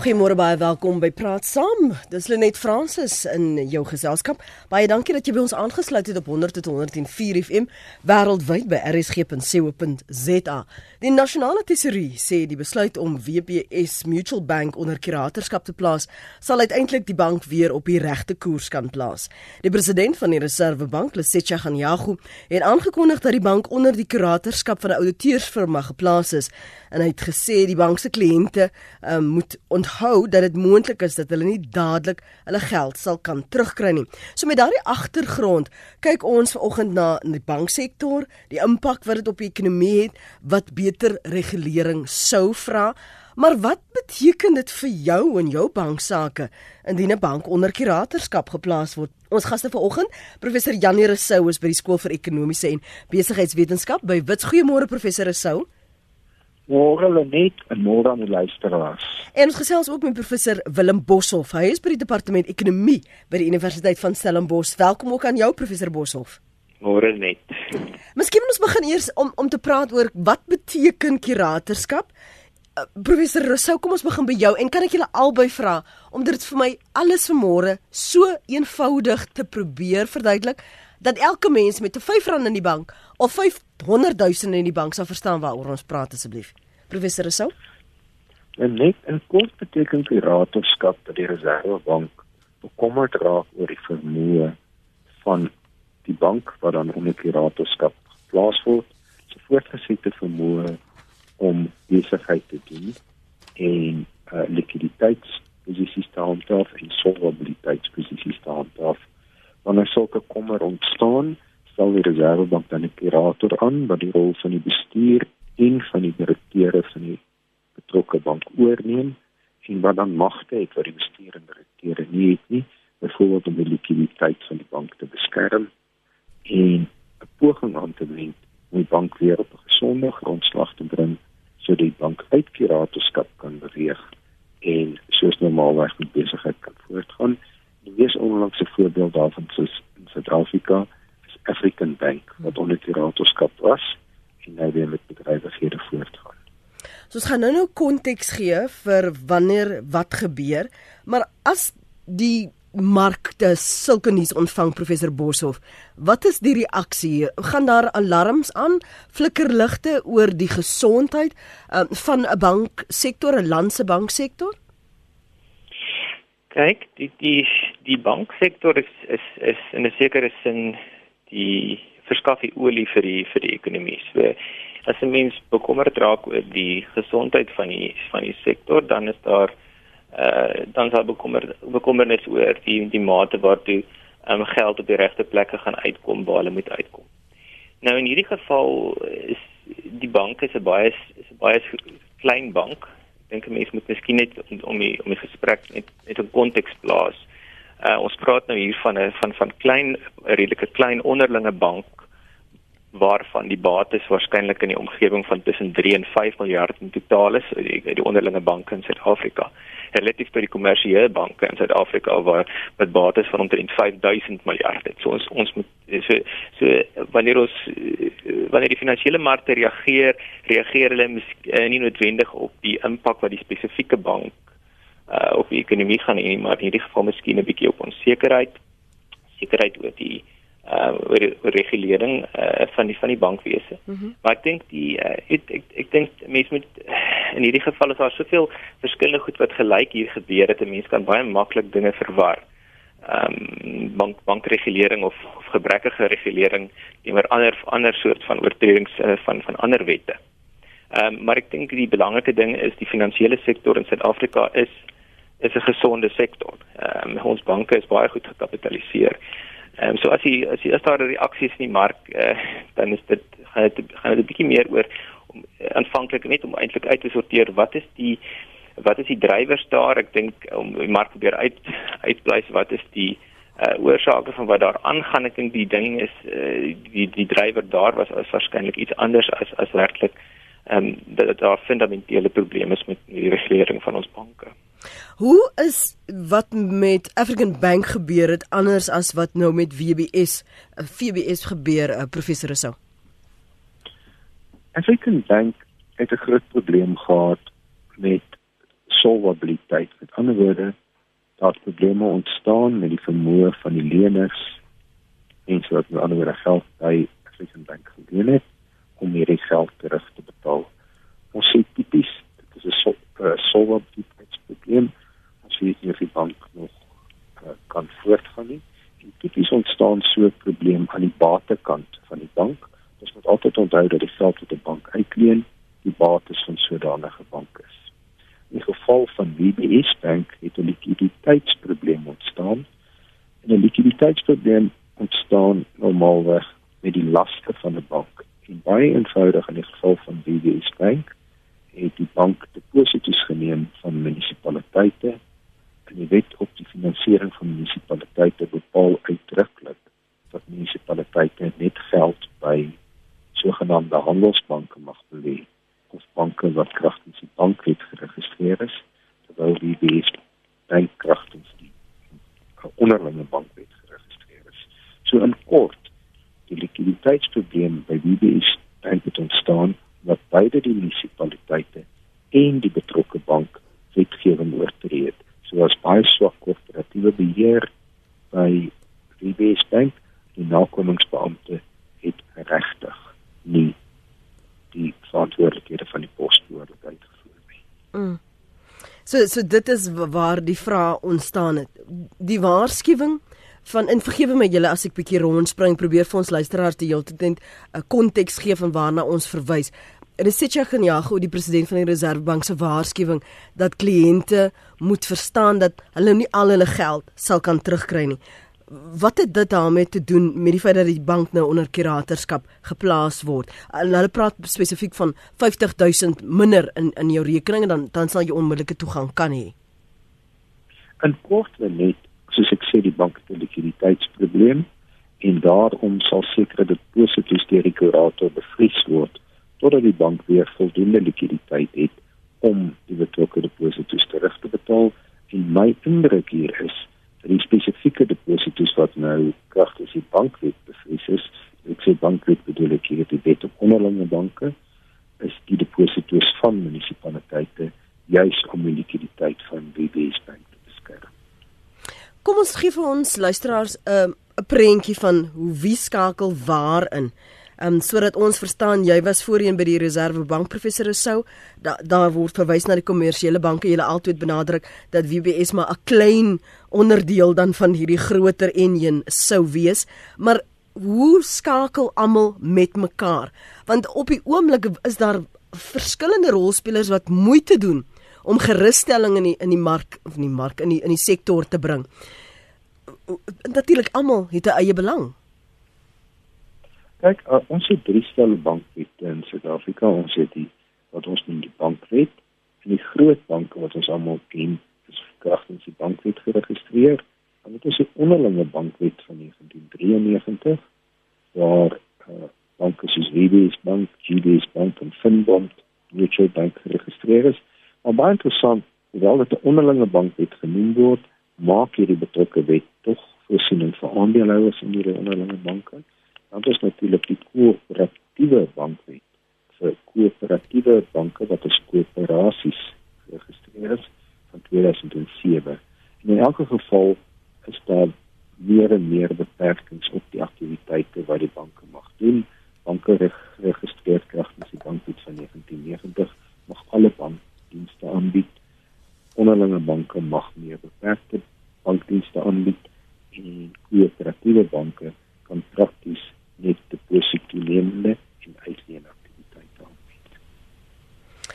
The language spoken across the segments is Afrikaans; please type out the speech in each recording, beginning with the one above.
Goeiemôre baie welkom by Praat Saam. Dis Lenet Fransis in jou geselskap. Baie dankie dat jy by ons aangesluit het op 100.104 FM wêreldwyd by rsg.co.za. Die nasionale tesourie sê die besluit om WPS Mutual Bank onder kuratorskap te plaas sal uiteindelik die bank weer op die regte koers kan plaas. Die president van die Reservebank, Lesetja Ganyagu, het aangekondig dat die bank onder die kuratorskap van 'n ouditeursfirma geplaas is en hy het gesê die bank se kliënte um, moet onthou dat dit moontlik is dat hulle nie dadelik hulle geld sal kan terugkry nie. So met daardie agtergrond kyk ons vanoggend na die banksektor, die impak wat dit op die ekonomie het, wat beter regulering sou vra. Maar wat beteken dit vir jou en jou banksaake indien 'n bank onder kuratorskap geplaas word? Ons gaste vanoggend, professor Janie Rousseau is by die skool vir ekonomiese en besigheidswetenskap by Wits. Goeiemôre professor Rousseau. Môre Lenet en môre aan die luisteraars. En ons gesels ook met professor Willem Boshoff. Hy is by die departement ekonomie by die Universiteit van Stellenbosch. Welkom ook aan jou professor Boshoff. Môre net. Miskien moet ons begin eers om om te praat oor wat beteken kuratorskap? Uh, professor Rousseau, kom ons begin by jou en kan ek julle albei vra om dit vir my alles vanmôre so eenvoudig te probeer verduidelik dat elke mens met 'n R5 in die bank of 500 000 in die bank sal verstaan waaroor ons praat asseblief. Professor Rousseau? En net in kort beteken kuratorskap dat die Reservebank bekommerd raak oor die vermoë van die bank wat dan onder kuratorskap geplaas word, se voortgesette vermoë om besigheid te doen en uh, likwiditeitsposisies te handhaaf en solvabiliteitsposisies te handhaaf wanneer sulke kommer ontstaan, stel die Reservebank dan 'n kurator aan wat die rol van die bestuur en van die direkteure van die betrokke bank oorneem en wat dan magte het wat die bestuur en direkteure nie het nie, byvoorbeeld om die likwiditeit van die bank te beskerm en 'n poging aan te wend om die bank weer op 'n gesonde grondslag te bring sodat die bank uit kuratorskap kan beweeg en soos normaalweg met besigheid kan voortgaan. Die mees onlangse voorbeeld daarvan is in Suid-Afrika, is African Bank wat onder kuratorskap was en nou weer met bedrywighede voortgaan. So ons gaan nou nou konteks gee vir wanneer wat gebeur, maar as die markte sulke nuus ontvang professor Boshoff, wat is die reaksie? Gaan daar alarms aan, flikkerligte oor die gesondheid um, van 'n banksektor, 'n land se banksektor? Kyk, die die die banksektor is is is in 'n sekere sin die verskaf die olie vir die vir die ekonomie. So as 'n mens bekommerd raak oor die gesondheid van die van die sektor, dan is daar uh dan sal bekommer bekommernis oor die die mate waartoe um, geld op die regte plekke gaan uitkom waar hulle moet uitkom. Nou in hierdie geval is die bank is 'n baie is 'n baie klein bank dink 'n mens moet miskien net om om die om die gesprek net net 'n konteks plaas. Uh ons praat nou hier van 'n van van klein redelike klein onderlinge bank waarvan die bates waarskynlik in die omgewing van tussen 3 en 5 miljard in totaal is die, die onderlinge banke in Suid-Afrika. Relatief tot die kommersiële banke in Suid-Afrika waar met bates van omtrent 5000 miljard het. So ons ons moet so so wanneer ons wanneer die finansiële markte reageer, reageer hulle uh, nie noodwendig op die impak wat die spesifieke bank uh, op die ekonomie gaan hê, maar in hierdie geval miskien 'n bietjie op onsekerheid, sekerheid oor die uh oor, oor regulering uh van die van die bankwese. Mm -hmm. Maar ek dink die uh, ek ek, ek dink mense moet in hierdie geval is daar soveel verskillende goed wat gelyk hier gebeur dat 'n mens kan baie maklik dinge verwar. Ehm um, bank bankregulering of, of gebrekkige regulering teenoor ander ander soort van oortredings uh, van van ander wette. Ehm um, maar ek dink die belangrike ding is die finansiële sektor in Suid-Afrika is is 'n gesonde sektor. Ehm um, ons banke is baie goed gekapitaliseer. Ehm um, so as jy as jy as daar reaksies in die mark uh, dan is dit gaan dit gaan dit 'n bietjie meer oor om uh, aanvanklik net om eintlik uit te sorteer wat is die wat is die drywers daar? Ek dink om die mark probeer uit uitbly wat is die uh oorsake van wat daar aangaan. Ek dink die ding is uh die die drywer daar was as waarskynlik iets anders as as werklik ehm um, dat daar fundamentele probleme is met die regulering van ons banke. Hoe is wat met African Bank gebeur het anders as wat nou met WBS uh, VBS gebeur uh, professor Rousseau? African Bank het 'n groot probleem gehad met solvabiliteit. Met ander woorde, daar probleme ontstaan met die vermoë van die leners en so dat met ander woorde geld by African Bank geleen het om hierdie geld terug te betaal. Ons sê tipies, dit is 'n sol, uh, solvabiliteitsprobleem as jy nie vir bank nog uh, kan voortgaan nie. En tipies ontstaan so 'n probleem aan die batekant van die bank. Ons moet altyd onthou dat die geld wat 'n bank uitleen, die bates van sodanige bank is. In die geval van WBS Bank het 'n likwiditeitsprobleem ontstaan. En 'n likwiditeitsprobleem ontstaan normaalweg met die laste van 'n bank. En baie eenvoudig in die geval van WBS Bank het die bank deposito's geneem van munisipaliteite en die wet op die finansiering van munisipaliteite bepaal uitdruklik dat munisipaliteite net geld by sogenaamde handelsbanke mag belê of banke wat kragtens die bankwet geregistreer is terwyl die BS bank kragtens die onderlinge bankwet geregistreer is. So in kort, die likwiditeitsprobleem by BS bank het ontstaan wat beide die munisipaliteite en die betrokke bank wetgewing oortree het. Soos baie swak korporatiewe beheer by BS bank, die nakomingsbeampte het regtig nie die verantwoordelikhede van die posbehoorlik uitgevoer nie. Mm. So dit is waar die vraag ontstaan het. Die waarskuwing van en vergewe my julle as ek bietjie rondspring probeer vir ons luisteraars die hele tyd 'n konteks gee van waarna ons verwys. Resitja Khanyago, die president van die Reservebank se waarskuwing dat kliënte moet verstaan dat hulle nie al hulle geld sal kan terugkry nie wat het dit daarmee te doen met die feit dat die bank nou onder kuratorskap geplaas word? Hulle praat spesifiek van 50000 minder in in jou rekening en dan dan sal jy onmiddellike toegang kan hê. In kort net, soos ek sê die bank het 'n likwiditeitsprobleem en daarom sal sekere deposito's deur die kurator bevries word totdat die bank weer voldoende likwiditeit het om die betrokke deposito's terug te betaal. En my indruk hier is die spesifieke deposito's wat nou kragtens die bankwet bevries is. Ek sê bankwet bedoel ek hier die wet op onderlinge banke is die deposito's van munisipaliteite juis om die likwiditeit van BB's bank te beskerm. Kom ons gee vir ons luisteraars 'n uh, prentjie van hoe wie skakel waar in um, sodat ons verstaan jy was voorheen by die Reservebank professor Rousseau daar da word verwys na die kommersiële banke jy het altyd benadruk dat WBS maar 'n klein onderdeel dan van hierdie groter enjin sou wees maar hoe skakel almal met mekaar? Want op die oomblik is daar verskillende rolspelers wat moeite doen om gerusstelling in die in die mark of in die mark in die in die sektor te bring. Natuurlik almal het 'n eie belang. Kyk, uh, ons het drie stel bankwette in Suid-Afrika. Ons het die wat ons noem die bankwet en die groot banke wat ons almal ken, kragtens die bankwet geregistreer. Dan het ons die onderlinge bankwet van 1993 waar uh, banke soos WBS Bank, GBS Bank en Finbond Mutual Bank geregistreer is. Maar baie interessant, hoewel dit 'n onderlinge bankwet genoem word, maak hierdie betrokke wet tog voorsiening vir aandeelhouers in die onderlinge banke. Dan is natuurlik die koöperatiewe bankwet vir koöperatiewe banke wat as koöperasies geregistreer is van 2007. En in elke geval is daar meer en meer beperkings op die aktiwiteite wat die banke mag doen. Banke geregistreer kragtens die bankwet van 1990 mag alle bankdienste aanbied. Onderlinge banke mag meer beperkte bankdienste aanbied en koöperatiewe banke kan prakties net depositonemende en uitleen aktiwiteite aanbied.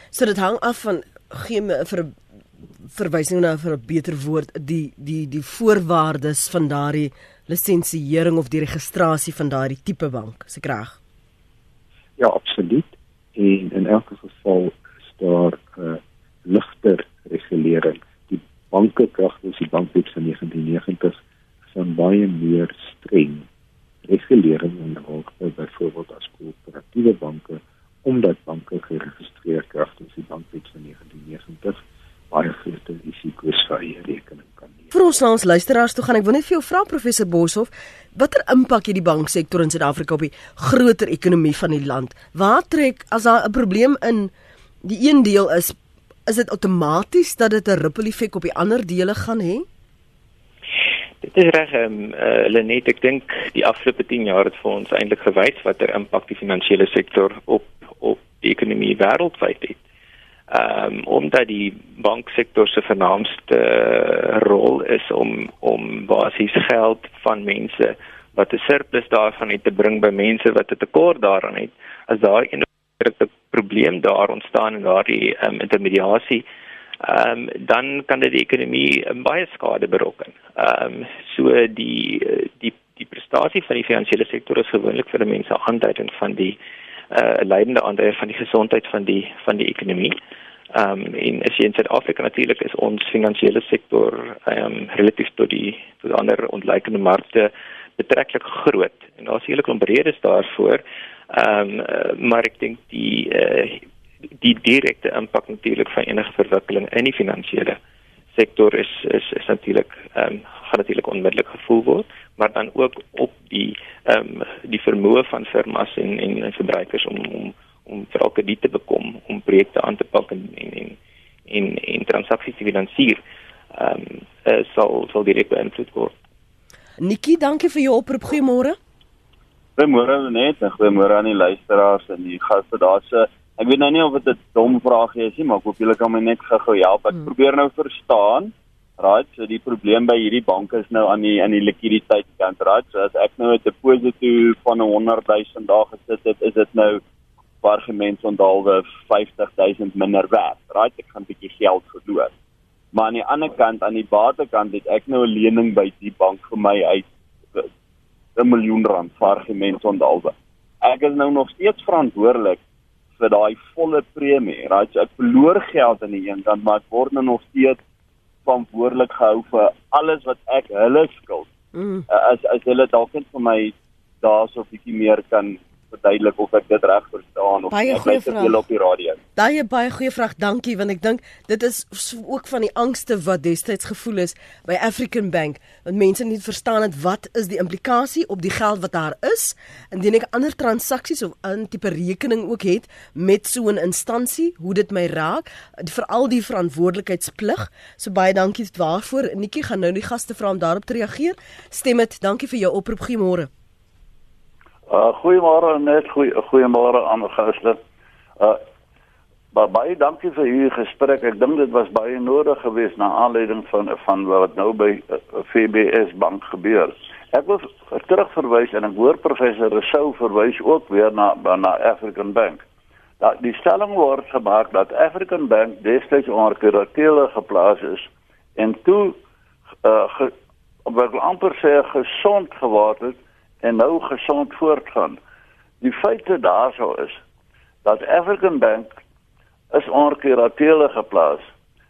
So dit hang af van gee me vir verwysing na vir 'n beter woord die die die voorwaardes van daardie lisensiering of die registrasie van daardie tipe bank, se reg? Ja, absoluut. En in elke geval is daar 'n uh, ligter regulering. Die banke kragtens die bankwet van 1990 is van baie meer streng regulering en ook byvoorbeeld as koöperatiewe banke omdat banke geregistreer kragtens die bankwet van 1990 baie groot risiko's vir eie rekening kan neem. Vir ons ons luisteraars toe gaan ek wil net vir jou vra professor Boshoff, watter impak het die banksektor in Suid-Afrika op die groter ekonomie van die land? Waar trek as daar 'n probleem in die een deel is is dit outomaties dat dit 'n ripple effek op die ander dele gaan hê? Dit is reg, ehm um, uh, Lenet, ek dink die afgelope 10 jaar het vir ons eintlik gewys watter impak die finansiële sektor op op die ekonomie wêreldwyd het. Ehm um, omdat die banksektor se vernaamste rol is om om basies geld van mense wat 'n surplus daarvan het te bring by mense wat 'n tekort daaraan het. As daar 'n probleem daar ontstaan en daardie um, intermediasie ehm um, dan kan dit die ekonomie um, baie skade berokken. Ehm um, so die die die prestasie van die finansiële sektor is gewoonlik vir mense aanduiding van die uh leidende aandeel van die gesondheid van die van die ekonomie. Ehm um, in as jy in Suid-Afrika natuurlik is ons finansiële sektor ehm um, relatief tot die tot ander ontleikende markte betreklik groot en daar's 'n hele klomp redes daarvoor. Ehm um, maar ek dink die uh, die direkte impak natuurlik van enige verwikkeling in die finansiële sektor is is is natuurlik ehm um, gaan natuurlik onmiddellik gevoel word, maar dan ook op die ehm um, die vermoë van firmas en en, en verbruikers om om om elke krediet te bekom om projekte aan te pak en en en en, en transaksies te finansier. Ehm um, uh, sal sal direk beïnvloed word. Nikki, dankie vir jou oproep. Goeiemôre. Goeiemôre net en goeiemôre aan die luisteraars en die gaste daarse. Ek weet nou nie of dit 'n dom vraag is nie, maar ek hoop julle kan my net gou help. Ek hmm. probeer nou verstaan. Right, so die probleem by hierdie banke is nou aan die aan die likwiditeitkant. Right, so as ek nou 'n deposito van 100 000 dae gesit het, is dit nou argument ondalwe 50 000 minder werd. Right, ek gaan 'n bietjie geld verloor. Maar aan die ander kant, aan die batekant het ek nou 'n lening by die bank vir my uit 'n miljoen rand vir argument ondalwe. Ek is nou nog steeds verantwoordelik vir daai volle premie. Right? So ek verloor geld aan die een kant, maar ek word nou nog steeds verantwoordelik gehou vir alles wat ek hulle skuld. Mm. As as hulle dalk net vir my daarso 'n bietjie meer kan verduidelik of ek dit reg verstaan of baie goeie vraag op die radio. Daai baie goeie vraag, dankie want ek dink dit is ook van die angste wat destyds gevoel is by African Bank want mense nie verstaan het wat is die implikasie op die geld wat daar is indien ek ander transaksies of 'n tipe rekening ook het met so 'n instansie, hoe dit my raak, veral die verantwoordelikheidsplig. So baie dankie daarvoor. Nikki gaan nou die gaste vra om daarop te reageer. Stem dit. Dankie vir jou oproep. Goeiemôre. Uh goeiemôre net goeie goeiemôre aan die gaste. Uh baie dankie vir hierdie gesprek. Ek dink dit was baie nodig geweest na aanleiding van van wat nou by uh, FBS bank gebeur. Ek wil terugverwys en ek hoor professor Rousseau verwys ook weer na na African Bank. Dat die stelling word gemaak dat African Bank destyds onder kuratele geplaas is en toe uh ge, op 'n amper sê gesond geword het en nou gesond voortgaan. Die feite daarso is dat African Bank is onkuratele geplaas.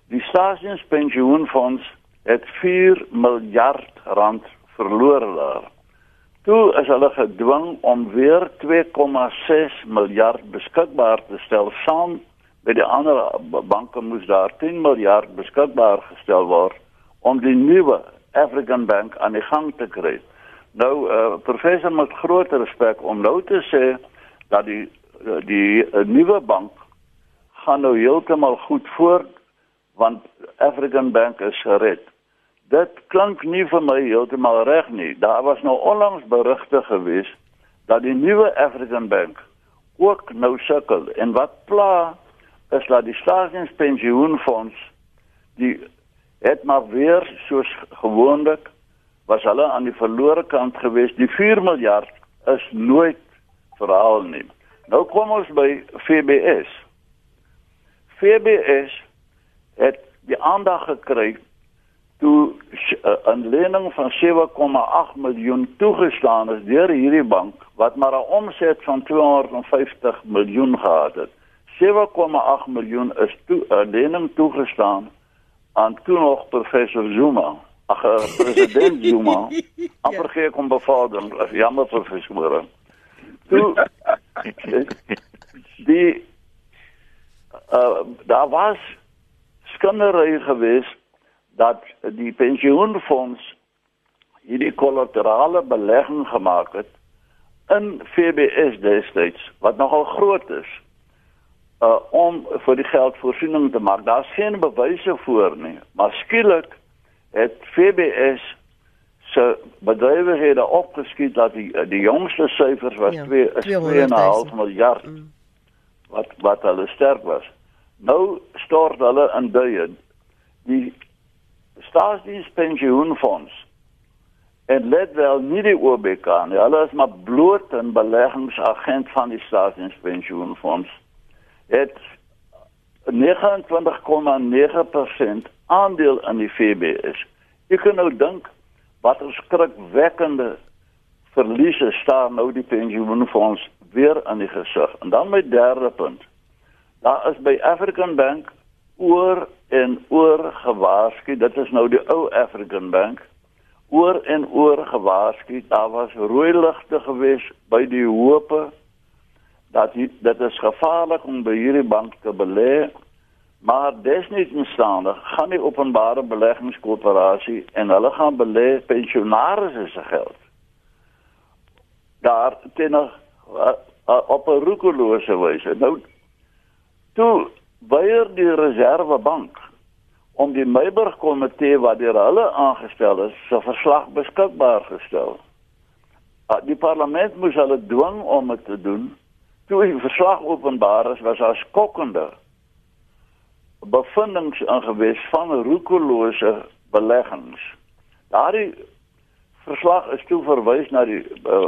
Die staatspensioenfonds het 4 miljard rand verloor daar. Toe is hulle gedwing om weer 2,6 miljard beskikbaar te stel saam met die ander banke moes daar 10 miljard beskikbaar gestel word om die nuwe African Bank aan die gang te kry. Nou uh, professor met groot respek om nou te sê dat die uh, die uh, nuwe bank gaan nou heeltemal goed voort want African Bank is gered. Dit klink nie vir my heeltemal reg nie. Daar was nou onlangs berigte gewees dat die nuwe African Bank ook nou sukkel en wat pla is dat die staatspensioenfonds die het maar weer soos gewoonlik was hulle aan die verlore kant gewees. Die 4 miljard is nooit verhaal nie. Nou kom ons by FBS. FBS het die aandag gekry toe 'n lening van 7,8 miljoen toegestaan is deur hierdie bank wat maar 'n omset van 250 miljoen gehad het. 7,8 miljoen is toe 'n lening toegestaan aan toe nog professor Zuma ag eh, president Zuma amper gee kom bevader jammer vir versmoere toe die uh, daar was skandery geweest dat die pensioenfonds hierdie kollaterale belegging gemaak het in FBS destyds wat nogal groot is uh om vir die geldvoorsiening te maak. Daar's geen bewyse voor nie, maar skielik het FBS se bedrywighede opgeskiet dat die die jongste syfers was 2 Ja, is 200 2,5 miljard Mm. wat wat hulle sterk was. Nou stort hulle in duie die staatsdienspensioenfonds en let wel nie die OBK nie. Hulle is maar bloot 'n beleggingsagent van die staatsdienspensioenfonds. Het 29,9% aandeel in die FBS. Jy kan nou dink wat 'n skrikwekkende verliese staan nou die pensioenfonds weer aan die gesig. En dan my derde punt. Daar is by African Bank oor en oor gewaarsku. Dit is nou die ou African Bank. Oor en oor gewaarsku. Daar was rooi ligte gewees by die hoope dat die, dit is gevaarlik om by hierdie bank te belê. Maar desniettenstaande gaan die openbare beleggingskoöperasie en hulle gaan belê pensionaars se geld. Daar teenoor uh, uh, op 'n roekelose wyse. Nou toe weier die Reservebank om die Meiburg komitee wat deur hulle aangestel is, se verslag beskikbaar gestel. Uh, die parlement moes hulle dwing om dit te doen. Toe die verslag openbaar is, was daar skokkende bevindings ingewes van roekelose beleggings. Daardie verslag is toe verwys na die uh,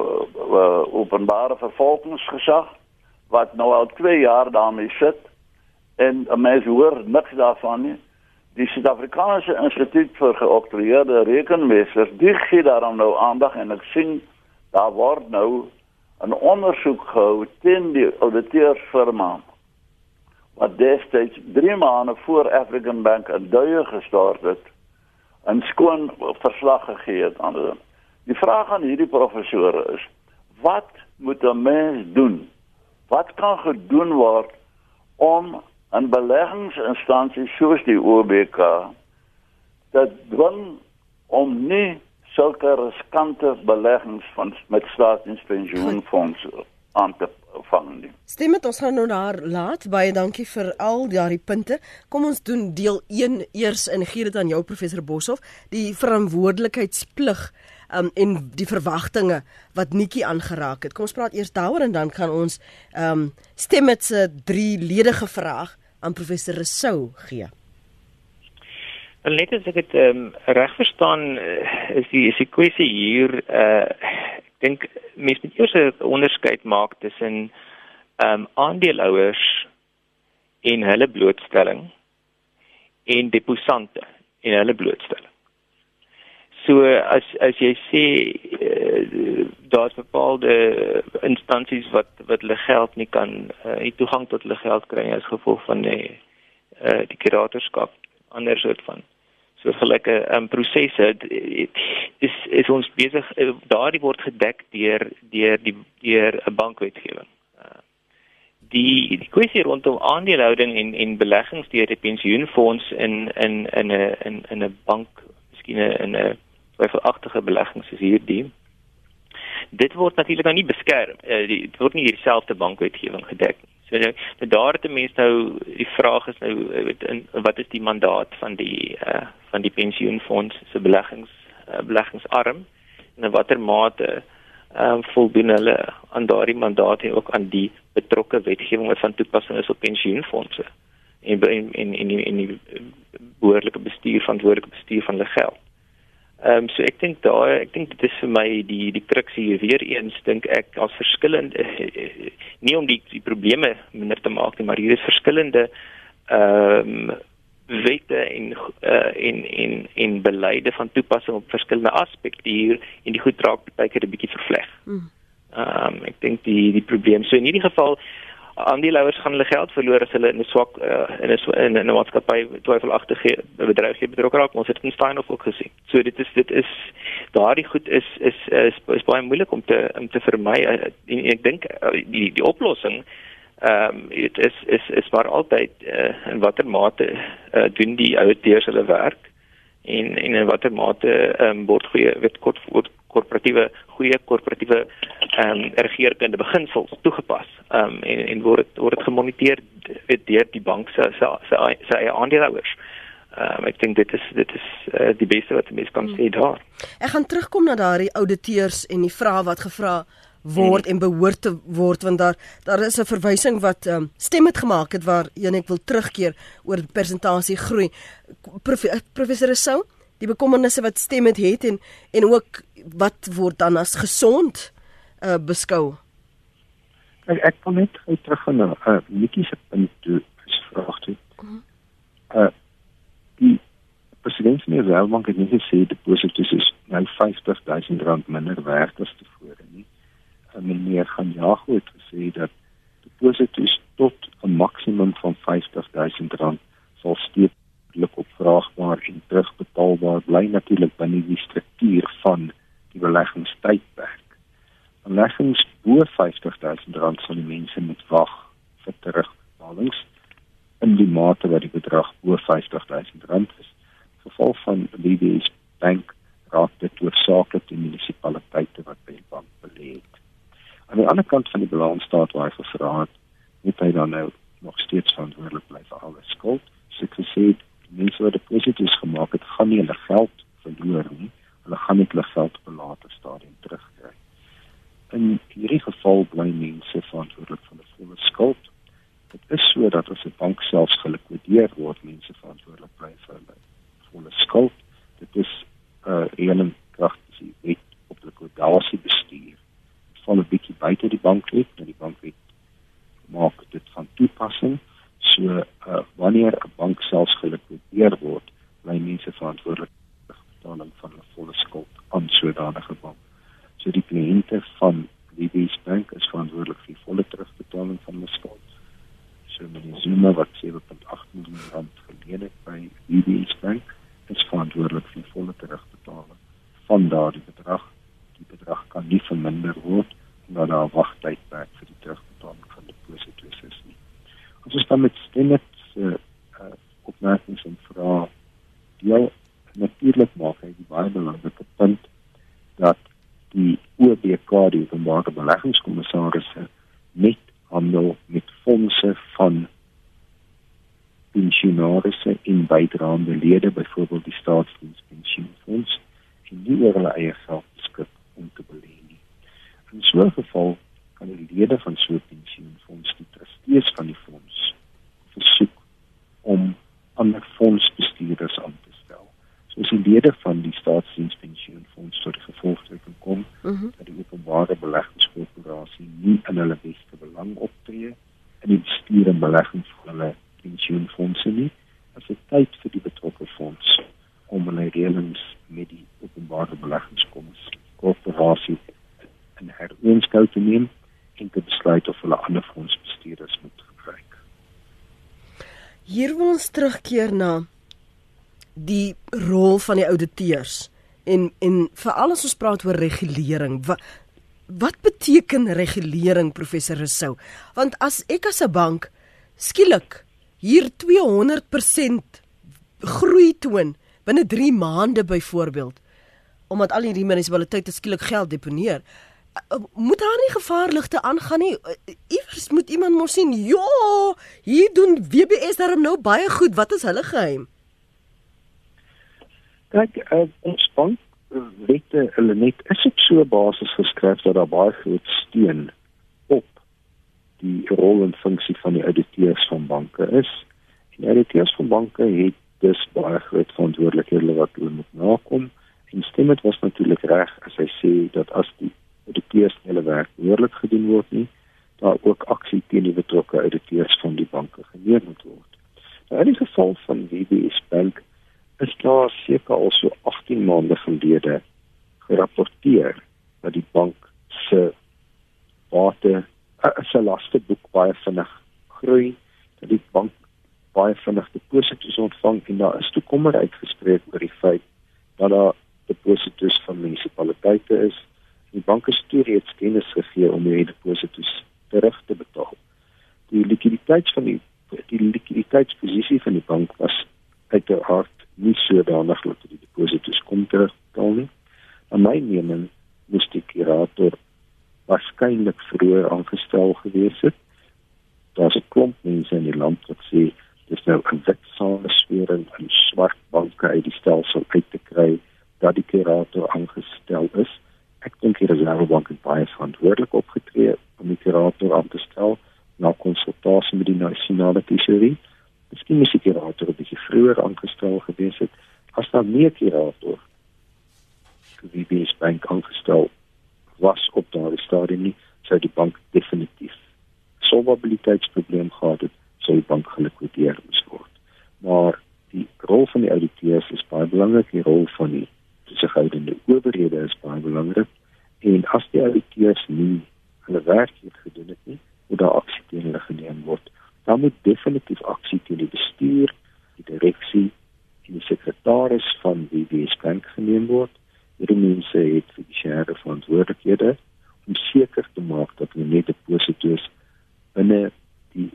uh, openbare vervolgingsgesag wat nou al 2 jaar daarmee sit en 'n mens hoor niks daarvan nie. Die Suid-Afrikaanse Instituut vir Geoktroeëerde Rekenmeesters, die gee daarom nou aandag en ek sien daar word nou 'n ondersoek gehou teen die auditeursfirma wat destyds 3 maande voor African Bank 'n duie gestort het en skoon verslag gegee het aan hulle. Die vraag aan hierdie professore is: wat moet 'n mens doen? Wat kan gedoen word om 'n beleggingsinstansie soos die OBK te dwing om nie sulke riskante beleggings van met staatspensioenfondse aan te vang nie. Stem met ons gaan nou daar laat. Baie dankie vir al daardie punte. Kom ons doen deel 1 eers en gee dit aan jou professor Boshoff, die verantwoordelikheidsplig um, en die verwagtinge wat Nikki aangeraak het. Kom ons praat eers daaroor en dan gaan ons um, stem met se drie ledige vraag aan professor Rousseau gee. Wel net as ek dit um, reg verstaan uh, is die is die kwessie hier uh ek dink mense moet eers 'n onderskeid maak tussen ehm um, aandeelhouers en hulle blootstelling en deposante en hulle blootstelling. So as as jy sê uh, daar's bepaalde instansies wat wat hulle geld nie kan uh, nie toegang tot hulle geld kry as gevolg van die uh, die kuratorskap ander soort van soortgelyke um, prosesse is is ons besig daardie word gedek deur deur die deur 'n bankwetgewing. Uh, die die kwessie rondom aandelehouding en en beleggings deur die pensioenfonds in in in 'n in in 'n bank, miskien in 'n twyfelagtige beleggings is hierdie. Dit word natuurlik nou nie beskerm. Uh, die, dit word nie dieselfde bankwetgewing gedek nie. So nou, nou daar het mense nou die vraag is nou in, wat is die mandaat van die uh, van die pensioenfonds se beleggings uh, beleggingsarm en in watter mate ehm uh, voldoen hulle aan daardie mandaat en ook aan die betrokke wetgewing wat van toepassing is op pensioenfondse en en en en die, en die behoorlike bestuur verantwoordelike bestuur van hulle geld. Ehm um, so ek dink daar ek dink dit is vir my die die kruks hier weer eens dink ek as verskillende nie om die die probleme minder te maak nie maar hier is verskillende ehm um, wette en uh, en en en beleide van toepassing op verskillende aspekte hier en die goed raak baie keer 'n bietjie vervleg. Ehm um, ek dink die die probleem so in hierdie geval aandeelhouers gaan hulle geld verloor as hulle in 'n swak uh, in 'n in 'n maatskappy twyfelagtige bedryf betrokke raak. Ons het in Steinhoff ook gesien. So dit is dit is daardie goed is is is, is, is baie moeilik om te om te vermy. En ek dink die die oplossing ehm um, dit is is is maar altyd uh, in watter mate uh, doen die outeurs hulle werk en en in watter mate ehm um, word goeie weet kort word korporatiewe goeie korporatiewe ehm um, regeringskunde beginsels toegepas. Ehm um, en en word dit word dit gemoniteer deur die bank se se se eie aandeelhouers. Ehm um, ek dink dit is dit is uh, die beste wat mense kan sê daar. Ek gaan terugkom na daardie auditeurs en die vrae wat gevra word hmm. en behoort te word want daar daar is 'n verwysing wat um, stem het gemaak het waar een ek wil terugkeer oor persentasie groei. Prof, professor Sou, die bekommernisse wat stem het het en en ook wat word dan as gesond uh, beskou. Ek ek kom net uit terug van 'n uh, netjie se punt toe vraag toe. Mhm. Uh die president van die Reservebank het net gesê deposito's is nou 50000 rand minder werd as tevore nie. En meneer gaan jaag het gesê dat deposito's tot 'n maksimum van 50000 rand sal steeds opvraagbaar en terugbetaalbaar bly natuurlik binne die struktuur van die beleggingstydperk. Beleggings bo 50000 rand sal die mense moet wag vir terugbetalings in die mate wat die bedrag bo 50000 rand is. Geval van BBS Bank raak dit hoofsaaklik die munisipaliteite wat by die bank belê het. Aan die ander kant van die balansstaat waar hy gevra het, moet hy dan nou nog steeds verantwoordelik bly vir alle skuld. So ek sê mense wat deposito's gemaak het, gaan nie hulle geld verloor nie hulle gaan net hulle geld op 'n later stadium terugkry. In hierdie geval bly mense verantwoordelik vir die volle skuld. Dit is so dat as 'n bank selfs gelikwideer word, mense verantwoordelik bly vir hulle volle skuld. Dit is 'n uh, reëling kragtig wet op likwidasie bestuur. Dit val 'n bietjie buite die bankwet, maar die bankwet maak dit van toepassing. So uh, wanneer 'n bank selfs gelikwideer word, bly mense verantwoordelik betaling van 'n volle skuld aan sodanige bank. So die kliënte van DBS Bank is verantwoordelik vir die volle terugbetaling van die skuld. So meneer Zuma wat 7.8 miljoen rand geleen het by DBS Bank is verantwoordelik vir die volle terugbetaling van daardie bedrag. Die bedrag kan nie verminder word omdat daar 'n wagtydperk vir die terugbetaling van deposito's is nie. Ons is dan met stemme se uh, uh, opmerkings en vrae deel natuurlik maak hy die baie belangrike punt dat die OBK die openbare beleggingskommissaris net handel met fondse van pensionaarse in bydraende lede byvoorbeeld die staatsdienspensioenfonds en nie oor hulle eie geld beskik om te belê nie. In so 'n geval kan die lede van so 'n pensioenfonds die trustees van die fonds versoek om ander fondsbestuurders aan is die lede van die staatsdienspensioenfonds tot die gevolgtrekking kom uh mhm. -huh. dat die openbare beleggingskorporasie nie in hulle beste belang optree in die bestuur en belegging van hulle pensioenfondse nie as dit tyd vir die betrokke fonds om hulle reëlings met die openbare beleggingskorporasie in heroonskou te neem en te besluit of hulle ander fondsbestuurders moet gebruik. Hier wil ons terugkeer na die rol van die ouditeurs en en veral as ons praat oor regulering wat wat beteken regulering professor Rousseau? Want as ek as 'n bank skielik hier 200% groei toon binne 3 maande byvoorbeeld omdat al hierdie munisipaliteite skielik geld deponeer moet daar nie gevaarligte aangaan nie? Iewers moet iemand mos sien ja hier doen WBS daarom nou baie goed. Wat is hulle geheim Kyk, uh, ons bank wette hulle net is op so 'n basis geskryf dat daar baie groot steun op die rol en funksie van die auditeurs van banke is. En die auditeurs van banke het dus baie groot verantwoordelikhede wat hulle moet nakom. En stem dit was natuurlik reg as hy sê dat as die auditeurs hulle werk behoorlik gedoen word nie, daar ook aksie teen die betrokke auditeurs van die banke geneem moet word. Nou in die geval van WBS Bank is daar seker al so 18 maande gelede gerapporteer dat die bank se bate uh, se laste boek baie vinnig groei dat die bank baie vinnig deposito's ontvang en daar is toe kommer uitgespreek oor die feit dat daar deposito's van munisipaliteite is. Die banke stuur reeds kennis gegee om die deposito's terug te betaal. Die likwiditeit van die die likwiditeitsposisie van die bank was uiteraard nie sodanig dat die deposito's kom terugbetaal nie. Na my mening moes die kurator waarskynlik vroeër aangestel gewees het. Daar's 'n klomp mense in die land wat sê dis nou 'n wit samesweer en 'n swart banke uit die stelsel uit te kry dat die kurator aangestel is. Ek dink die Reservebank het baie verantwoordelik opgetree om die kurator aan te stel na konsultasie met die nasionale tesourie. Die kurator 'n bietjie vroeër aangestel gewees het as daar 'n kurator vir die bank aangestel was op daardie stadium nie, sou die bank definitief solvabiliteitsprobleem gehad het, sou die bank gelikwideer moes word. Maar die rol van die auditeurs is baie belangrik, die rol van die toesighoudende owerhede is baie belangrik en as die auditeurs nie hulle werk gedoen het nie, moet daar aksie teen hulle geneem word. Dan moet definitief aksie teen die bestuur, die direksie en die sekretaris van die WBS Bank geneem word hierdie mense het fiduciêre verantwoordelikhede om seker te maak dat hulle net deposito's binne die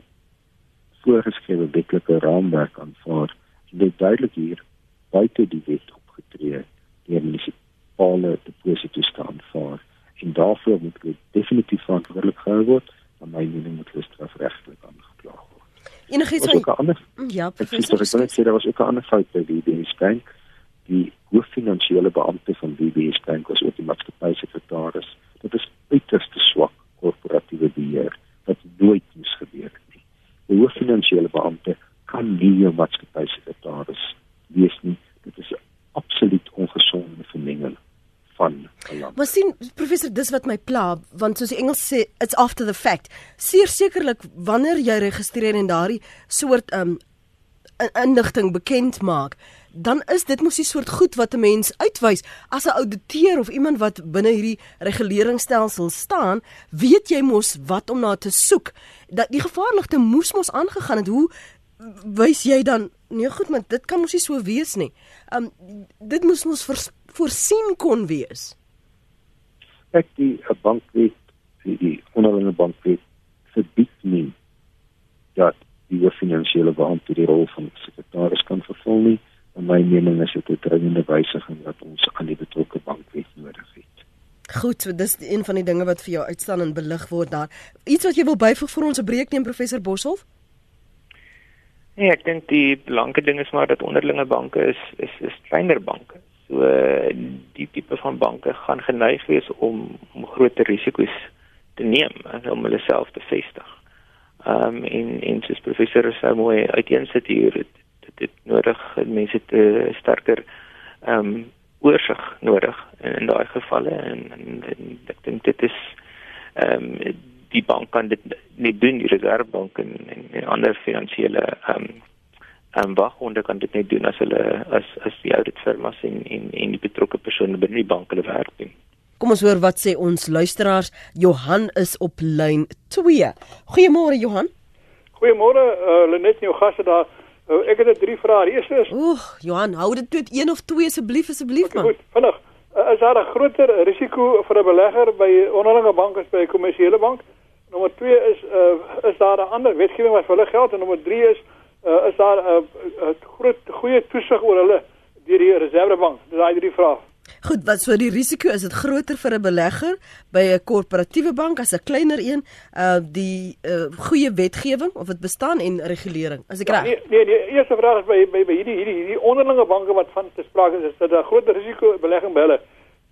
voorgeskrewe wetlike raamwerk aanvaar. Dit duidelik hier buite die wet opgetree deur munisipale deposito's te aanvaar en daarvoor moet hulle definitief verantwoordelik gehou word en my mening moet hulle strafregtelik word. Enigiets van Ja, professor. Ek sê daar was ook 'n ander fout by die bank die hooffinansiële beampte van BBS Bank was ook die maatskappysekretaris. Dit is uiters te swak korporatiewe beheer wat nooit moes gebeur het nie. Die hooffinansiële beampte kan nie 'n maatskappysekretaris wees nie. Dit is absoluut ongesonde vermenging van land. Maar sien professor, dis wat my pla, want soos die Engels sê, it's after the fact. Seer sekerlik wanneer jy registreer en daardie soort um inligting bekend maak, dan is dit mos 'n soort goed wat 'n mens uitwys as 'n ouditeur of iemand wat binne hierdie reguleringsstelsel staan, weet jy mos wat om na te soek. Dat die gevaarligte moes mos aangegaan het. Hoe wys jy dan nee goed, maar dit kan mos nie so wees nie. Um dit moes mos voorsien kon wees. Ek die bank weet die, die onderlinge bank weet verbied nie dat die finansiële beampte die rol van sekretaris kan vervul nie in my mening is dit 'n dringende wysiging wat ons aan die betrokke bankwet nodig het. Goed, so dis een van die dinge wat vir jou uitstaan en belig word daar. Iets wat jy wil byvoeg vir ons 'n breek neem professor Boshoff? Nee, ek dink die belangrike ding is maar dat onderlinge banke is is is kleiner banke. So die tipe van banke gaan geneig wees om om groter risiko's te neem om hulle self te vestig. Ehm um, en en soos professor sou mooi uiteensit hier het dit het nodig mense te sterker ehm um, oorsig nodig in, in daai gevalle en, en, en ek dink dit is ehm um, die bank kan dit nie doen die reservebank en, en, en ander finansiële ehm um, ehm um, waghonde kan dit nie doen as hulle as as die audit firmas en en en die betrokke persone binne die bank hulle werk doen. Kom ons hoor wat sê ons luisteraars. Johan is op lyn 2. Goeiemôre Johan. Goeiemôre uh, Lenet en jou gaste daar. Uh, ek het drie vrae. Die eerste is Oeg, Johan, hou dit net een of twee asseblief asseblief okay, man. Goed, vinnig. Uh, is daar 'n groter risiko vir 'n belegger by onderlinge banke as by 'n kommersiële bank? Nommer 2 is uh, is daar 'n ander wetgewing wat vir hulle geld en nommer 3 is uh, is daar 'n uh, uh, groot goeie toesig oor hulle deur die Reservebank? Dis daai drie vrae. Goed, wat so die risiko is dit groter vir 'n belegger by 'n korporatiewe bank as 'n kleiner een, uh die uh goeie wetgewing of dit bestaan en regulering. As ek ja, reg. Nee, nee, die eerste vraag is by by by hierdie hierdie hierdie onderlinge banke wat van te sprake is, is dit 'n groter risiko belegging by hulle.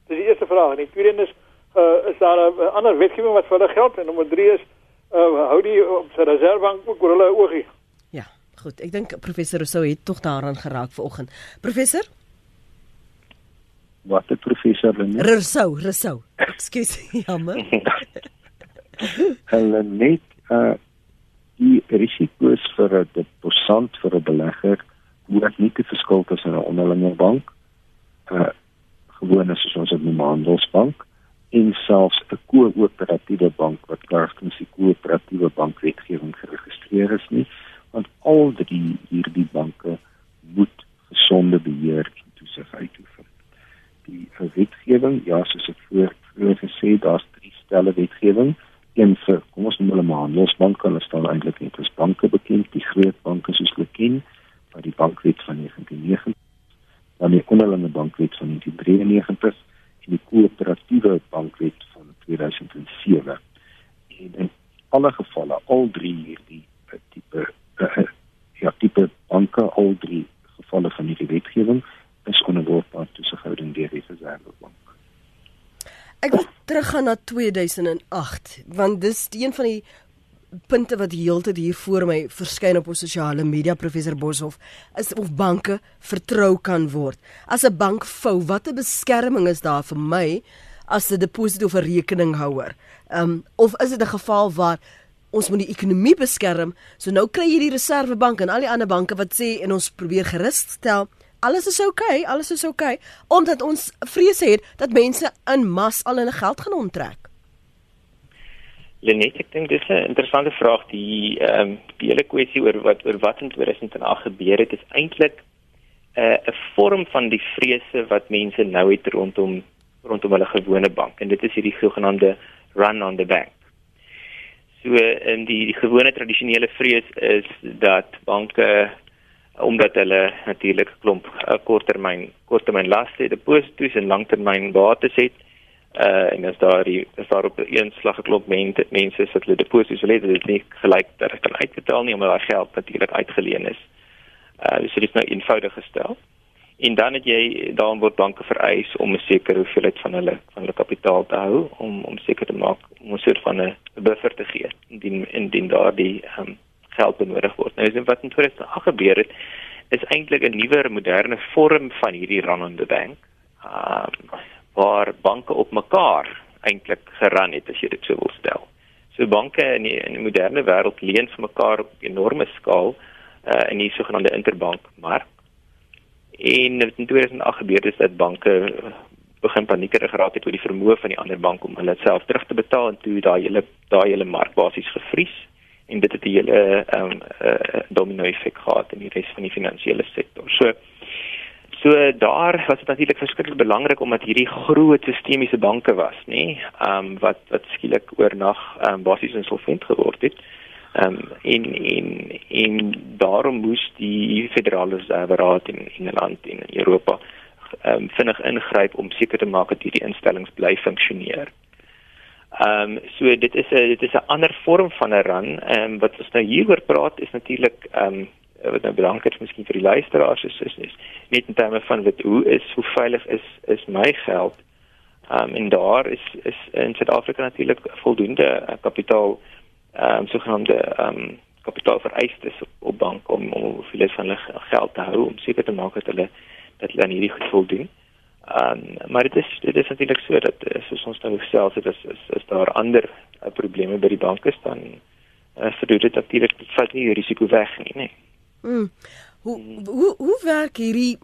Dis die eerste vraag. En die tweede is uh is daar 'n ander wetgewing wat vir hulle geld en nommer 3 is uh hou die op sy reservebank ook oor hulle oogie. Goed. Ek dink professor Rousseau het tog daaraan geraak vanoggend. Professor wat die professor Lenet Rousseau, Rousseau. Ekskuus, jammer. Hulle net uh die risiko's vir 'n deposant vir 'n belegger moet nie te verskil tussen 'n onderlinge bank uh gewone soos ons dit noem handelsbank en selfs 'n koöperatiewe bank wat kragtens die koöperatiewe bankwetgewing geregistreer is nie want al drie hierdie banke moet gesonde beheer en toesig uitoefen die wetgewing, ja, soos ek voor vroeër gesê, daar's drie stelle wetgewing. Een vir kom ons noem hulle maar handelsbanke, hulle staan eintlik net as banke bekend, die groot banke soos hulle ken, maar die bankwet van 1990, dan die onderlinge bankwet van 1993 en die koöperatiewe bankwet van 2007. En in alle gevalle al drie hierdie tipe uh, ja tipe banke al drie gevalle van hierdie wetgewing is onderworpe aan toesighouding deur die Reservebank. Ek wil teruggaan na 2008 want dis een van die punte wat heeltyd hier voor my verskyn op ons sosiale media professor Boshoff is of banke vertrou kan word. As 'n bank fou, watter beskerming is daar vir my as 'n deposito of 'n rekeninghouer? Ehm um, of is dit 'n geval waar ons moet die ekonomie beskerm? So nou kry jy die Reservebank en al die ander banke wat sê en ons probeer gerusstel alles is oukei, okay, alles is oukei, okay, omdat ons vrese het dat mense in mas al hulle geld gaan onttrek. Lenet, ek dink dis 'n interessante vraag die ehm um, die hele kwessie oor wat oor wat in 2008 gebeur het is eintlik 'n uh, 'n vorm van die vrese wat mense nou het rondom rondom hulle gewone bank en dit is hierdie sogenaamde run on the bank. So in die, die gewone tradisionele vrees is dat banke omdat hulle natuurlik 'n klomp uh, korttermyn korttermyn laste deposito's en langtermyn bates het. Uh en as daar die as daar op een slag 'n klomp mense mense sit hulle deposito's wil hê dit nie gelyk dat hulle kan uitbetaal nie omdat daai geld natuurlik uitgeleen is. Uh so dit is nou eenvoudig gestel. En dan het jy dan word banke vereis om 'n sekere hoeveelheid van hulle van hulle kapitaal te hou om om seker te maak om 'n soort van 'n buffer te gee indien indien daardie ehm um, geld benodig word. Nou is wat in 2008 gebeur het is eintlik 'n nuwer moderne vorm van hierdie run on the bank. Ehm um, waar banke op mekaar eintlik geran het as jy dit so wil stel. So banke in die, in die moderne wêreld leen vir mekaar op enorme skaal uh, in die sogenaamde interbank mark. En in 2008 gebeur is dat banke begin paniekerig geraak het oor die vermoë van die ander bank om hulle self terug te betaal en toe daai hele daai hele mark basies gevries en dit het 'n hele ehm um, uh, domino effek gehad in die res van die finansiële sektor. So so daar was dit natuurlik verskriklik belangrik omdat hierdie groot sistemiese banke was, nê, ehm um, wat wat skielik oornag ehm um, basies insolvent geword het. Ehm um, in in in daarom moes die federale reserveraad in Engeland en in Europa ehm um, vinnig ingryp om seker te maak dat hierdie instellings bly funksioneer. Ehm um, so dit is 'n dit is 'n ander vorm van 'n run. Ehm um, wat ons nou hieroor praat is natuurlik ehm um, wat nou belangrik is miskien vir die luisteraars is, is is net in terme van wat hoe is hoe veilig is is my geld. Ehm um, en daar is is in Suid-Afrika natuurlik voldoende uh, kapitaal ehm um, sogenaamde ehm um, kapitaal vereistes op, op bank om om hoeveel van hulle geld te hou om seker te maak dat hulle dat hulle aan hierdie goed voldoen. Um, maar dit is dit is natuurlik so dat eh, soos ons nou self het is, is is daar ander uh, probleme by die banke staan. Uh, vir dit natuurlik vat nie die risiko weg nie, nee. Mm. Hoe hoe hoe werk hierdie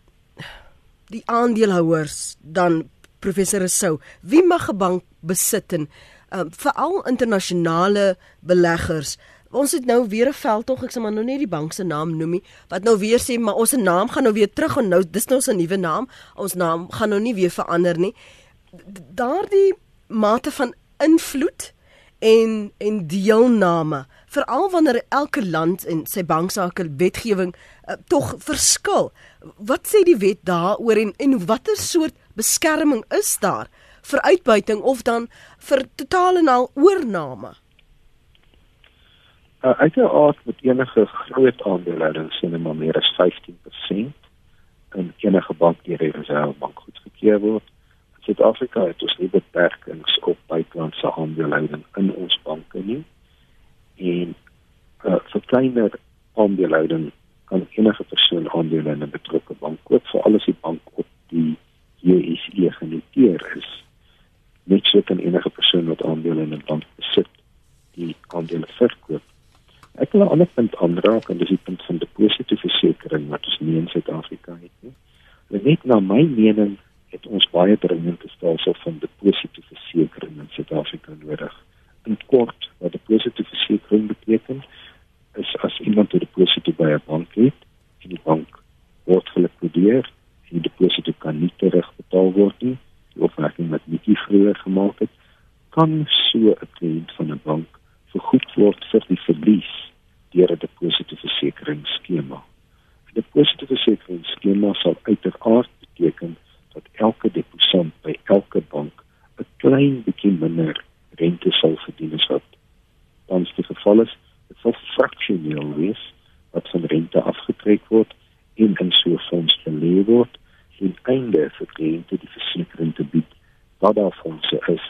die aandeelhouers dan professor Sou? Wie mag 'n bank besit en um, veral internasionale beleggers? Ons het nou weer 'n veldtog, ek sê maar nou net die bank se naam noem nie, wat nou weer sê maar ons se naam gaan nou weer terug en nou dis nou 'n nuwe naam. Ons naam gaan nou nie weer verander nie. Daardie mate van invloed en en deelname, veral wanneer elke land en sy banksaake wetgewing uh, tog verskil. Wat sê die wet daaroor en en watter soort beskerming is daar vir uitbuiting of dan vir totale en al oorname? Uh, uiteraard met enige groot aandeelhoudings sien maar meer as 15% in enige bank deur die Reservebank goedgekeur word. In Suid-Afrika het ons nie beperkings op buitelandse aandeelhouding in ons banke nie. En uh, vir kleiner aandeelhouding kan enige persoon aandele in 'n betrokke bank koop vir alles die bank op die JSE genoteer is. Net so kan enige persoon wat aandele in 'n bank besit, die aandele verkoop Ek wil 'n ander punt aanraak en dis die punt van depositoversekering wat ons nie in Suid-Afrika het nie. Net na my mening het ons baie dringend 'n stelsel van depositoversekering in Suid-Afrika nodig. In kort, wat depositoversekering beteken, is as iemand 'n deposito by 'n bank het en die bank word gelikwideer en die deposito kan nie terugbetaal word nie, of regtig met nie vroeër gemaak het, kan so 'n kliënt van 'n bank vergoed word vir die verlies deur 'n depositoversekeringsskema. 'n Depositoversekeringsskema sal uiteraard beteken dat elke deposant by elke bank 'n klein bietjie minder rente sal verdien as wat tans die geval is. Dit sal fraksioneel wees wat van rente afgetrek word en in so 'n fonds belê word ten einde vir kliënte die versekering te bied wat daar fondse is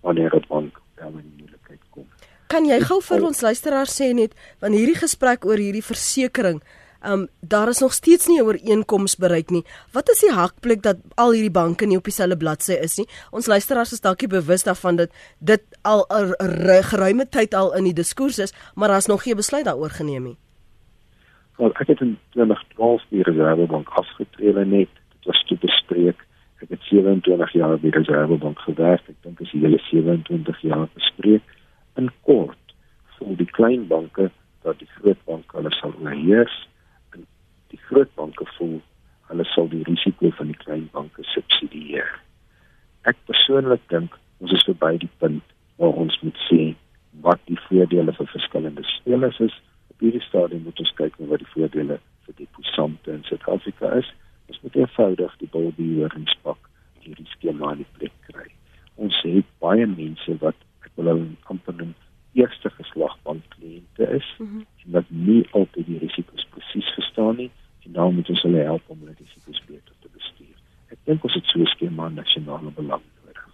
wanneer 'n bank dan in moeilikheid kom. Kan jy gou vir ons luisteraars sê net van hierdie gesprek oor hierdie versekerings Um daar is nog steeds nie 'n ooreenkoms bereik nie. Wat is die hakplek dat al hierdie banke nie op dieselfde bladsy is nie? Ons luisteraars is dalk bewus daarvan dat dit al 'n geruime tyd al in die diskurs is, maar daar's nog geen besluit daaroor geneem nie. Wel, ek het in 2012 die Reservebank afgetree net. Dit was toe bespreek. Ek het 27 jaar by die Reservebank gewerk. Ek dink as jy hele 27 jaar bespreek in kort vir die klein banke dat die groot banke hulle sal oorheers die groot banke voel hulle sal die risiko van die klein banke subsidieer. Ek persoonlik dink ons is verby die punt waar ons moet sê wat die voordele vir verskillende spelers is. Op hierdie stadium moet ons kyk na wat die voordele vir die posante in Suid-Afrika is. Ons moet eenvoudig die bolbieeringspak hierdie skema in plek kry. Ons het baie mense wat ek wil amper noem eerste geslag bankkliënte is mm -hmm. en wat nie altyd die risiko's presies verstaan nie en dan moet ons hulle help om hulle risiko's beter te bestuur. Ek dink ons het so 'n skema nasionale belang nodig.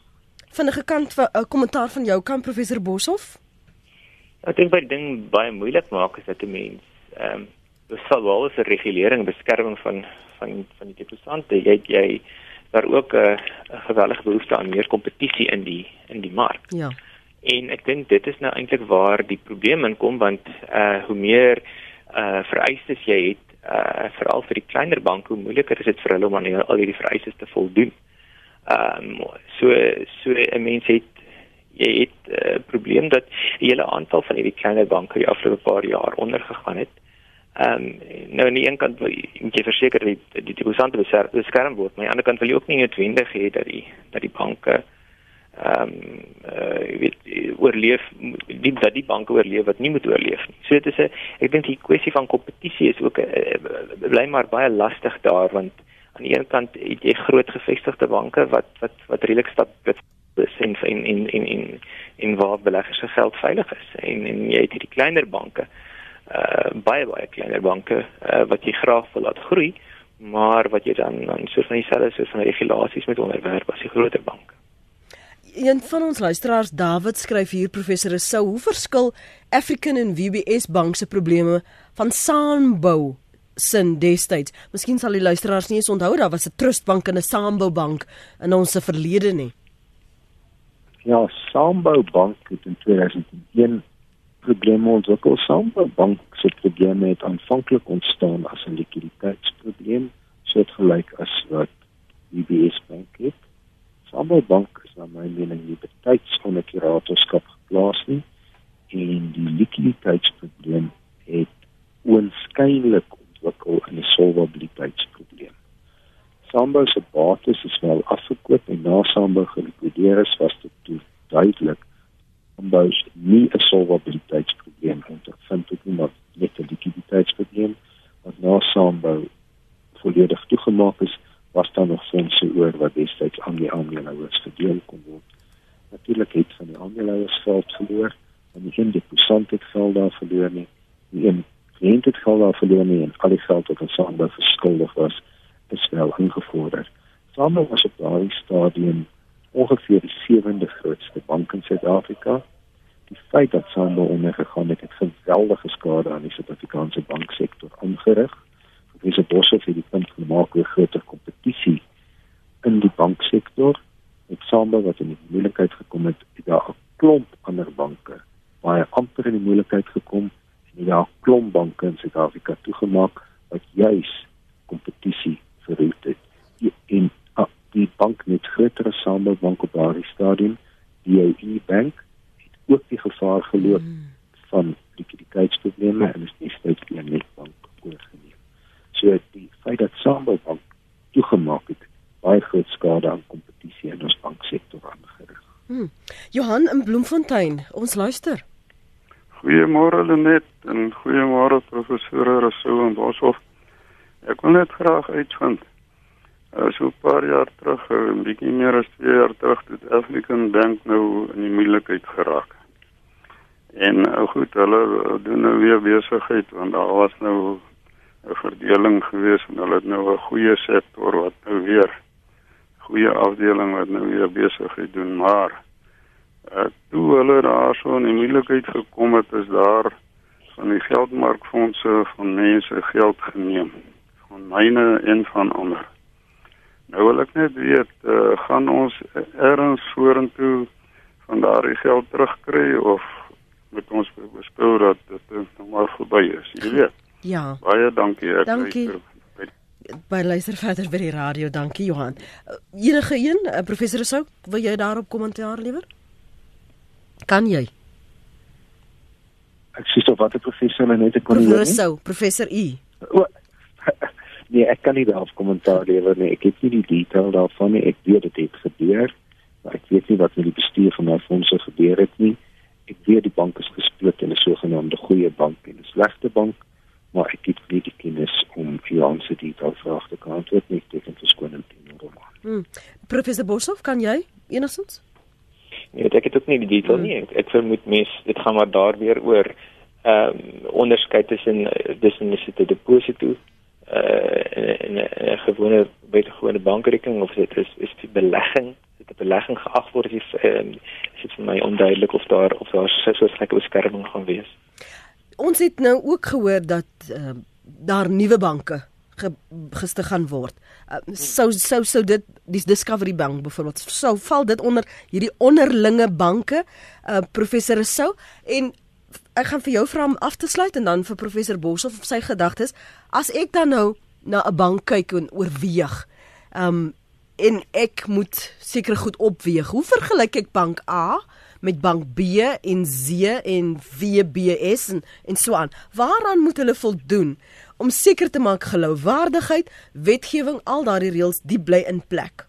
Vinnige kant van 'n uh, kommentaar van jou kant professor Boshoff. Ek dink baie ding baie moeilik maak is dat 'n mens ehm um, dis sal wel 'n regulering beskerming van van van die deposante. Jy jy daar ook 'n uh, gewellige behoefte aan meer kompetisie in die in die mark. Ja. En ek dink dit is nou eintlik waar die probleem inkom want uh hoe meer uh vereistes jy het uh veral vir die kleiner banke hoe moeiliker is dit vir hulle om aan al hierdie vereistes te voldoen. Ehm um, so so 'n mens het jy het 'n uh, probleem dat die hele aantal van hierdie kleiner banke die afgelope paar jaar ondergegaan het. Ehm um, nou aan die een kant wil jy verseker die die deposante beskerm word, maar aan die ander kant wil jy ook nie noodwendig hê dat die dat die banke ehm um, uh, jy weet oorleef die dat die banke oorleef wat nie moet oorleef nie. So dit is 'n ek dink die kwessie van kompetisie is ook uh, bly maar baie lastig daar want aan die een kant het jy groot gevestigde banke wat wat wat redelik stabiel is en in in in in in waar beleggers se geld veilig is en en jy het hierdie kleiner banke uh baie baie kleiner banke uh, wat jy graag wil laat groei maar wat jy dan dan soos van dieselfde soos van regulasies met onderwerp as die groter banke een van ons luisteraars David skryf hier professor Sou hoe verskil African en WBS bank se probleme van saambou sin destyds miskien sal die luisteraars nie eens onthou daar was 'n trustbank en 'n saambou bank in ons se verlede nie. Ja saambou bank het in 2001 probleme. Ontwikkel saambou bank se probleme het aanvanklik ontstaan as 'n likwiditeitsprobleem soort gelyk as wat WBS bank het. Saambou bank na my mening nie betyds onder kuratorskap geplaas nie en die likwiditeitsprobleem het oënskynlik ontwikkel in 'n solvabiliteitsprobleem. Sambo se bates is wel afgekoop en na Sambo gelikwideer is was dit toe duidelik Sambo nie 'n solvabiliteitsprobleem ondervind het nie maar net 'n likwiditeitsprobleem wat na Sambo volledig toegemaak is was daar nog fondse oor wat destyds aan die aandeelhouers verdeel kon word. Natuurlik het van die aandeelhouers geld verloor en die geen deposant het geld daar verloor nie. Die een kliënt het geld daar verloor nie en al die geld wat aan Samba verskuldig was, is wel ingevorder. Samba was op daardie stadium ongeveer die sewende grootste bank in Suid-Afrika. Die feit dat Samba ondergegaan het, het geweldige skade aan die Suid-Afrikaanse banksektor aangerig Professor Boshoff het die punt gemaak oor groter kompetisie in die banksektor. Met Samba wat in die moeilikheid gekom het, het daar 'n klomp ander banke baie amper in die moeilikheid gekom en daar 'n klomp banke in Suid-Afrika toegemaak wat juis kompetisie verhoed het. Die in die bank met groter Samba bank op daardie stadium, die AE Bank, het ook die gevaar geloop hmm. van likwiditeitsprobleme en is nie steeds die net bank oorgeneem. So die feit dat Sambok toegemaak het, skade aan kompetisie in ons banksektor aangerig. Hmm. Johan in Bloemfontein, ons luister. Goeiemôre Lenet en goeiemôre professor Rousseau en Boshoff. Ek wil net graag uitvind. Uh, so 'n paar jaar terug, uh, 'n bietjie meer as 2 jaar terug, het African Bank nou in die moeilikheid geraak. En uh, goed, hulle doen nou weer besigheid want daar was nou 'n verdeling gewees en hulle het nou 'n goeie sektor wat nou weer goeie afdeling wat nou weer besigheid doen, maar uh, toe hulle daar so in die moeilikheid gekom het, is daar van die geldmarkfondse van mense geld geneem van myne en van ander. Nou wil ek net weet, uh, gaan ons ergens vorentoe van daardie geld terugkry of moet ons beskou dat dit nou maar verby is, jy weet. Ja. Baie dankie. Ek Dankie. luister. By luister verder by die radio. Dankie Johan. Enige een, uh, professor Sou, wil jy daarop kommentaar lewer? Kan jy? Ek sê so wat die professor net ek kon nie Professor. Sou, professor U. O, nee, ek kan nie daarop kommentaar lewer nie. Ek het nie die detail daarvan nie. Ek weet dit het gebeur, maar ek weet nie wat met die bestuur van daai fondse gebeur het nie. Ek weet die bank is gesplit in 'n sogenaamde goeie bank en 'n slegte bank, maar ek het om vir jou se detail vrae te kan antwoord nie. Ek het verskoning teenoor hom. Hmm. Professor Boshoff, kan jy enigstens? Nee, weet ek het ook nie die detail nie. Ek, ek vermoed mens dit gaan maar daar weer oor ehm um, onderskeid tussen eh, tussen is dit 'n deposito uh en 'n gewone buitengewone bankrekening of dit is is die belegging dit 'n belegging geag word is ehm um, is dit vir my onduidelik of daar of daar so so 'n beskerming gaan wees. Ons het nou ook gehoor dat uh, daar nuwe banke ge, gestig gaan word. Uh, sou sou sou dit die Discovery Bank byvoorbeeld sou val dit onder hierdie onderlinge banke uh, professor Sou? En ek gaan vir jou vra om af te sluit en dan vir professor Boshoff sy gedagtes. As ek dan nou na 'n bank kyk en oorweeg um en ek moet seker goed opweeg hoe vergelyk ek bank A met bank B en Z en VBS en en so aan? Waaraan moet hulle voldoen om seker te maak gelouwaardigheid wetgewing al daardie reëls die bly in plek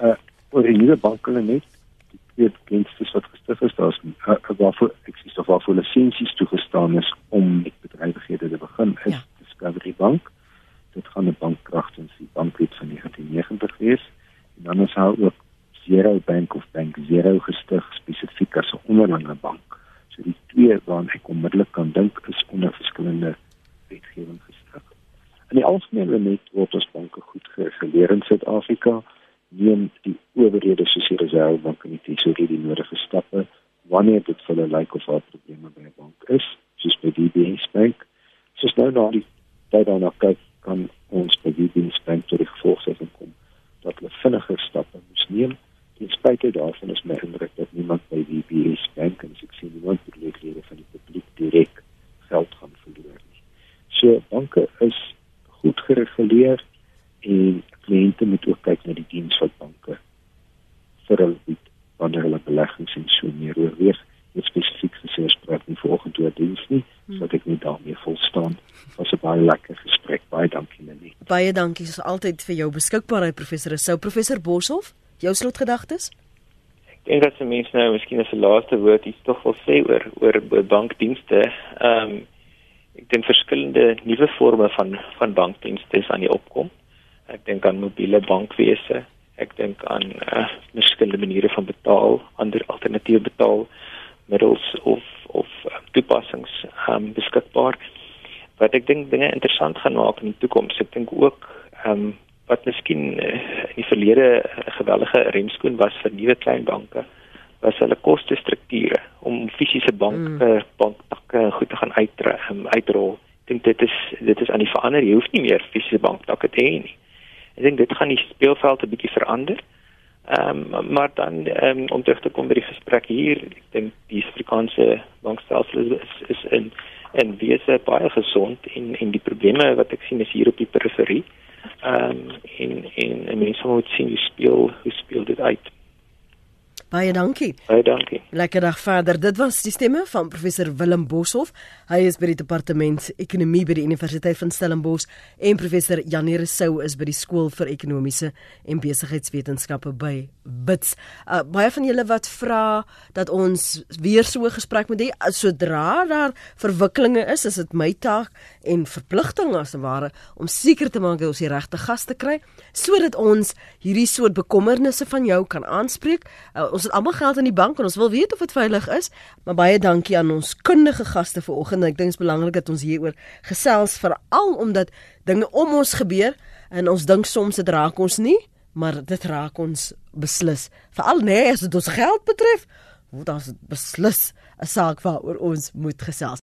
uh oor die nuwe banke net die twee bekendste wat gestig is daar's uh, waarvoor ek sê of waarvoor lisensies toegestaan is om met bedrywighede te begin is Ja. ja. Discovery Bank dit gaan 'n bank kragtens die bankwet van 1990 wees en dan is daar ook Zero Bank of Bank Zero gestig spesifiek as 'n onderlinge bank so die twee waaraan ek onmiddellik kan dink is onder verskillende wetgewing gestig in die algemeen net word ons banke goed gereguleer in Suid-Afrika neem die owerhede soos die Reservebank en die Tesourier die nodige stappe wanneer dit vir hulle lyk of daar probleme by 'n bank is, soos by DBS Bank. Soos nou na die tyd daarna kyk, kan ons by DBS Bank tot die gevolgtrekking kom dat hulle vinniger stappe moet neem. Ten spyte daarvan is my indruk dat niemand by DBS Bank en as ek sien niemand beleidsleier van die publiek direk geld gaan verloor nie. So banke is goed gereguleer en kliënte moet ook kyk na die diens wat banke vir hulle bied wanneer hulle beleggings en so meer oorweeg. Dit spesifiek gesê ons praat nie vanoggend oor diens nie, sodat ek nie daarmee vol staan. Dit was 'n baie lekker gesprek. Baie dankie Lenet. Baie dankie soos altyd vir jou beskikbaarheid professor Sou professor Boshoff jou slotgedagtes Ek dink dat se mense nou miskien as 'n laaste woord iets tog wil sê oor oor bankdienste. Ehm um, ek dink verskillende nuwe forme van van bankdienste is aan die opkom. Ek dink aan mobiele bankwese. Ek dink aan uh, verskillende maniere van betaal, ander alternatiewe betaalmiddels of of uh, toepassings um, beskikbaar. Wat ek dink dinge interessant gaan maak in die toekoms. Ek dink ook ehm um, wat miskien uh, in die verlede 'n gewellige remskoen was vir nuwe klein banke was hulle kostestrukture om fisiese banke, mm. banktakke en goed te gaan uitre, um, uitrol. Ek dink dit is dit is aan die verander. Jy hoef nie meer fisiese banktakke te hê nie. Ek dink dit gaan die speelveld 'n bietjie verander. Ehm um, maar dan ehm um, om terug te kom by die gesprek hier, ek dink die Suid-Afrikaanse bankstelsel is is in en wese baie gesond en en die probleme wat ek sien is hier op die periferie. Ehm um, en en mense moet sien hoe speel hoe speel dit uit. Baie dankie. Baie dankie. Lekker dag verder. Dit was die stemme van professor Willem Boshoff. Hy is by die departement ekonomie by die Universiteit van Stellenbosch en professor Janie Rousseau is by die skool vir ekonomiese en besigheidswetenskappe by Wits. Uh, baie van julle wat vra dat ons weer so 'n gesprek moet hê sodra daar verwikkelinge is, is dit my taak en verpligting as ware om seker te maak dat ons die regte gaste kry sodat ons hierdie soort bekommernisse van jou kan aanspreek. Uh, ons het almal geld in die bank en ons wil weet of dit veilig is, maar baie dankie aan ons kundige gaste vanoggend. Ek dink dit is belangrik dat ons hieroor gesels veral omdat dinge om ons gebeur en ons dink soms dit raak ons nie maar dit raak ons beslis. Veral nee as dit ons geld betref, word dit beslis 'n saak waaroor ons moet gesels.